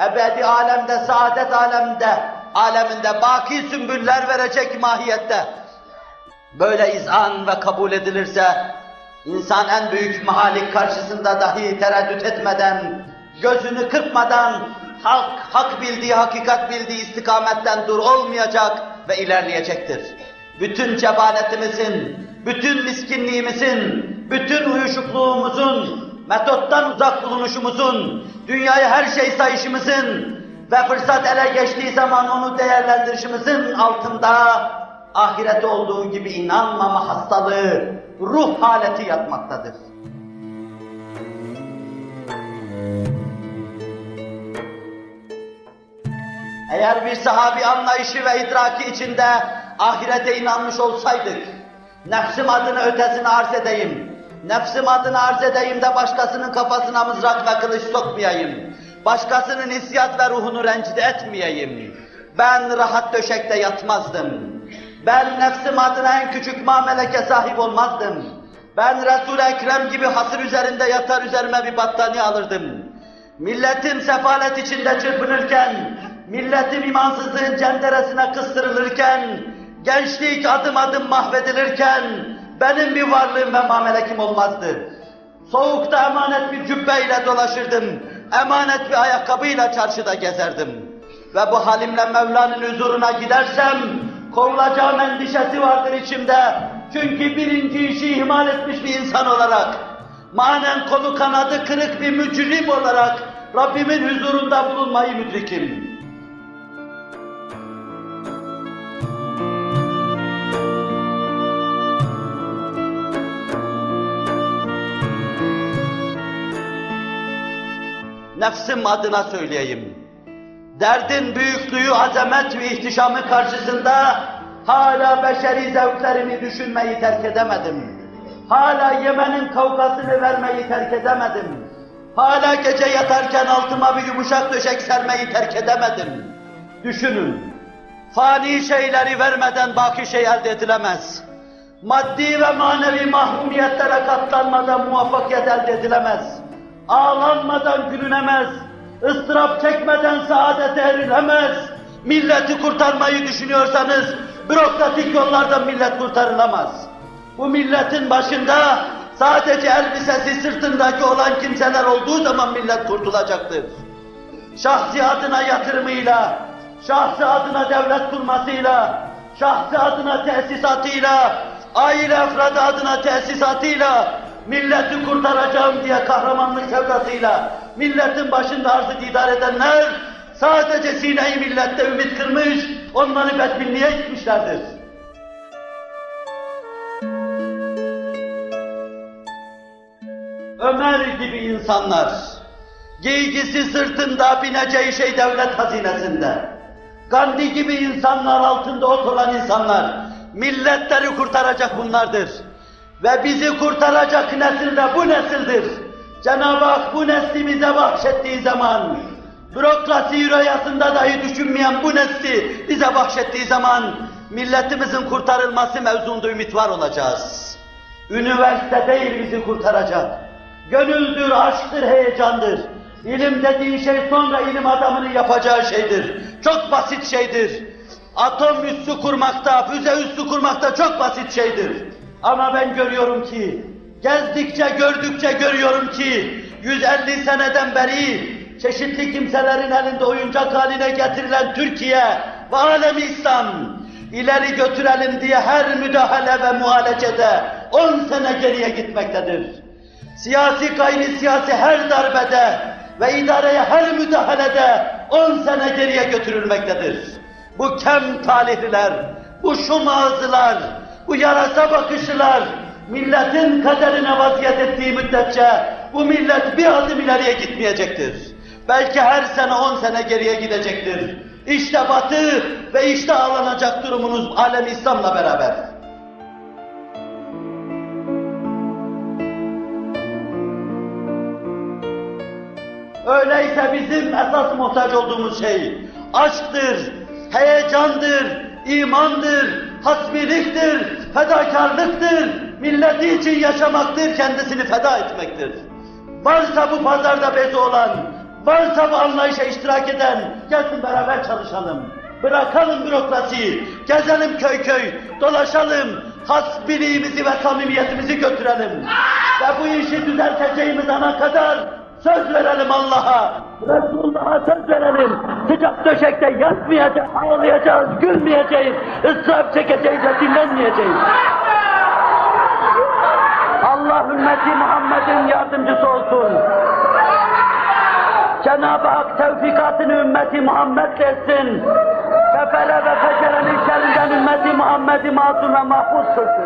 ebedi alemde, saadet alemde, aleminde baki sümbüller verecek mahiyette. Böyle izan ve kabul edilirse, insan en büyük mahalik karşısında dahi tereddüt etmeden, gözünü kırpmadan, hak, hak bildiği, hakikat bildiği istikametten dur olmayacak ve ilerleyecektir. Bütün cebanetimizin, bütün miskinliğimizin, bütün uyuşukluğumuzun, metottan uzak bulunuşumuzun, dünyayı her şey sayışımızın ve fırsat ele geçtiği zaman onu değerlendirişimizin altında ahirete olduğu gibi inanmama hastalığı, ruh haleti yatmaktadır. Eğer bir sahabi anlayışı ve idraki içinde ahirete inanmış olsaydık, nefsim adına ötesini arz edeyim, nefsim adına arz edeyim de başkasının kafasına mızrak ve kılıç sokmayayım, başkasının hissiyat ve ruhunu rencide etmeyeyim, ben rahat döşekte yatmazdım, ben nefsim adına en küçük mameleke sahip olmazdım, ben Resul-i Ekrem gibi hasır üzerinde yatar üzerime bir battaniye alırdım, milletim sefalet içinde çırpınırken, milletim imansızlığın cenderesine kıstırılırken, gençlik adım adım mahvedilirken, benim bir varlığım ve mamelekim olmazdı. Soğukta emanet bir cübbeyle dolaşırdım, emanet bir ayakkabıyla çarşıda gezerdim. Ve bu halimle Mevla'nın huzuruna gidersem, kovulacağım endişesi vardır içimde. Çünkü birinci işi ihmal etmiş bir insan olarak, manen kolu kanadı kırık bir mücrim olarak Rabbimin huzurunda bulunmayı müdrikim. Nefsim adına söyleyeyim. Derdin büyüklüğü, azamet ve ihtişamı karşısında hala beşeri zevklerimi düşünmeyi terk edemedim. Hala yemenin kavgasını vermeyi terk edemedim. Hala gece yatarken altıma bir yumuşak döşek sermeyi terk edemedim. Düşünün, fani şeyleri vermeden baki şey elde edilemez. Maddi ve manevi mahrumiyetlere katlanmadan muvaffakiyet elde edilemez. Ağlanmadan gülünemez. ıstırap çekmeden saadete erilemez. Milleti kurtarmayı düşünüyorsanız bürokratik yollardan millet kurtarılamaz. Bu milletin başında sadece elbisesi sırtındaki olan kimseler olduğu zaman millet kurtulacaktır. Şahsi adına yatırımıyla, şahsi adına devlet kurmasıyla, şahsi adına tesisatıyla, aile efradı adına tesisatıyla, milleti kurtaracağım diye kahramanlık sevdasıyla, milletin başında arzı didar edenler, sadece sineyi millette ümit kırmış, onları bedbinliğe gitmişlerdir. Ömer gibi insanlar, giygisi sırtında bineceği şey devlet hazinesinde, Gandhi gibi insanlar altında ot olan insanlar, milletleri kurtaracak bunlardır. Ve bizi kurtaracak nesil de bu nesildir. Cenab-ı Hak bu neslimize bahşettiği zaman, bürokrasi rüyasında dahi düşünmeyen bu nesli bize bahşettiği zaman, milletimizin kurtarılması mevzunda ümit var olacağız. Üniversite değil bizi kurtaracak. Gönüldür, aşktır, heyecandır. İlim dediğin şey sonra ilim adamının yapacağı şeydir. Çok basit şeydir. Atom üssü kurmakta, füze üssü kurmakta çok basit şeydir. Ama ben görüyorum ki, gezdikçe gördükçe görüyorum ki, 150 seneden beri çeşitli kimselerin elinde oyuncak haline getirilen Türkiye ve alemi İslam, ileri götürelim diye her müdahale ve muhalecede 10 sene geriye gitmektedir. Siyasi gayri siyasi her darbede ve idareye her müdahalede 10 sene geriye götürülmektedir. Bu kem talihliler, bu şum ağızlılar, bu yarasa bakışlılar, milletin kaderine vaziyet ettiği müddetçe bu millet bir adım ileriye gitmeyecektir. Belki her sene on sene geriye gidecektir. İşte batı ve işte ağlanacak durumunuz alem İslam'la beraber. Öyleyse bizim esas muhtaç olduğumuz şey aşktır, heyecandır, imandır, hasbiliktir, fedakarlıktır, milleti için yaşamaktır, kendisini feda etmektir. Varsa bu pazarda bezi olan, varsa bu anlayışa iştirak eden, gelsin beraber çalışalım. Bırakalım bürokrasiyi, gezelim köy köy, dolaşalım, hasbiliğimizi ve samimiyetimizi götürelim. Ve bu işi düzelteceğimiz ana kadar söz verelim Allah'a, Resulullah'a söz verelim. Sıcak döşekte yatmayacağız, ağlayacağız, gülmeyeceğiz, ıstırap çekeceğiz ve dinlenmeyeceğiz. Allah ümmeti Muhammed'in yardımcısı olsun. Cenab-ı Hak tevfikatını ümmeti Muhammed etsin. Kefere ve fecerenin şerrinden ümmeti Muhammed'i masum ve mahfuz kılsın.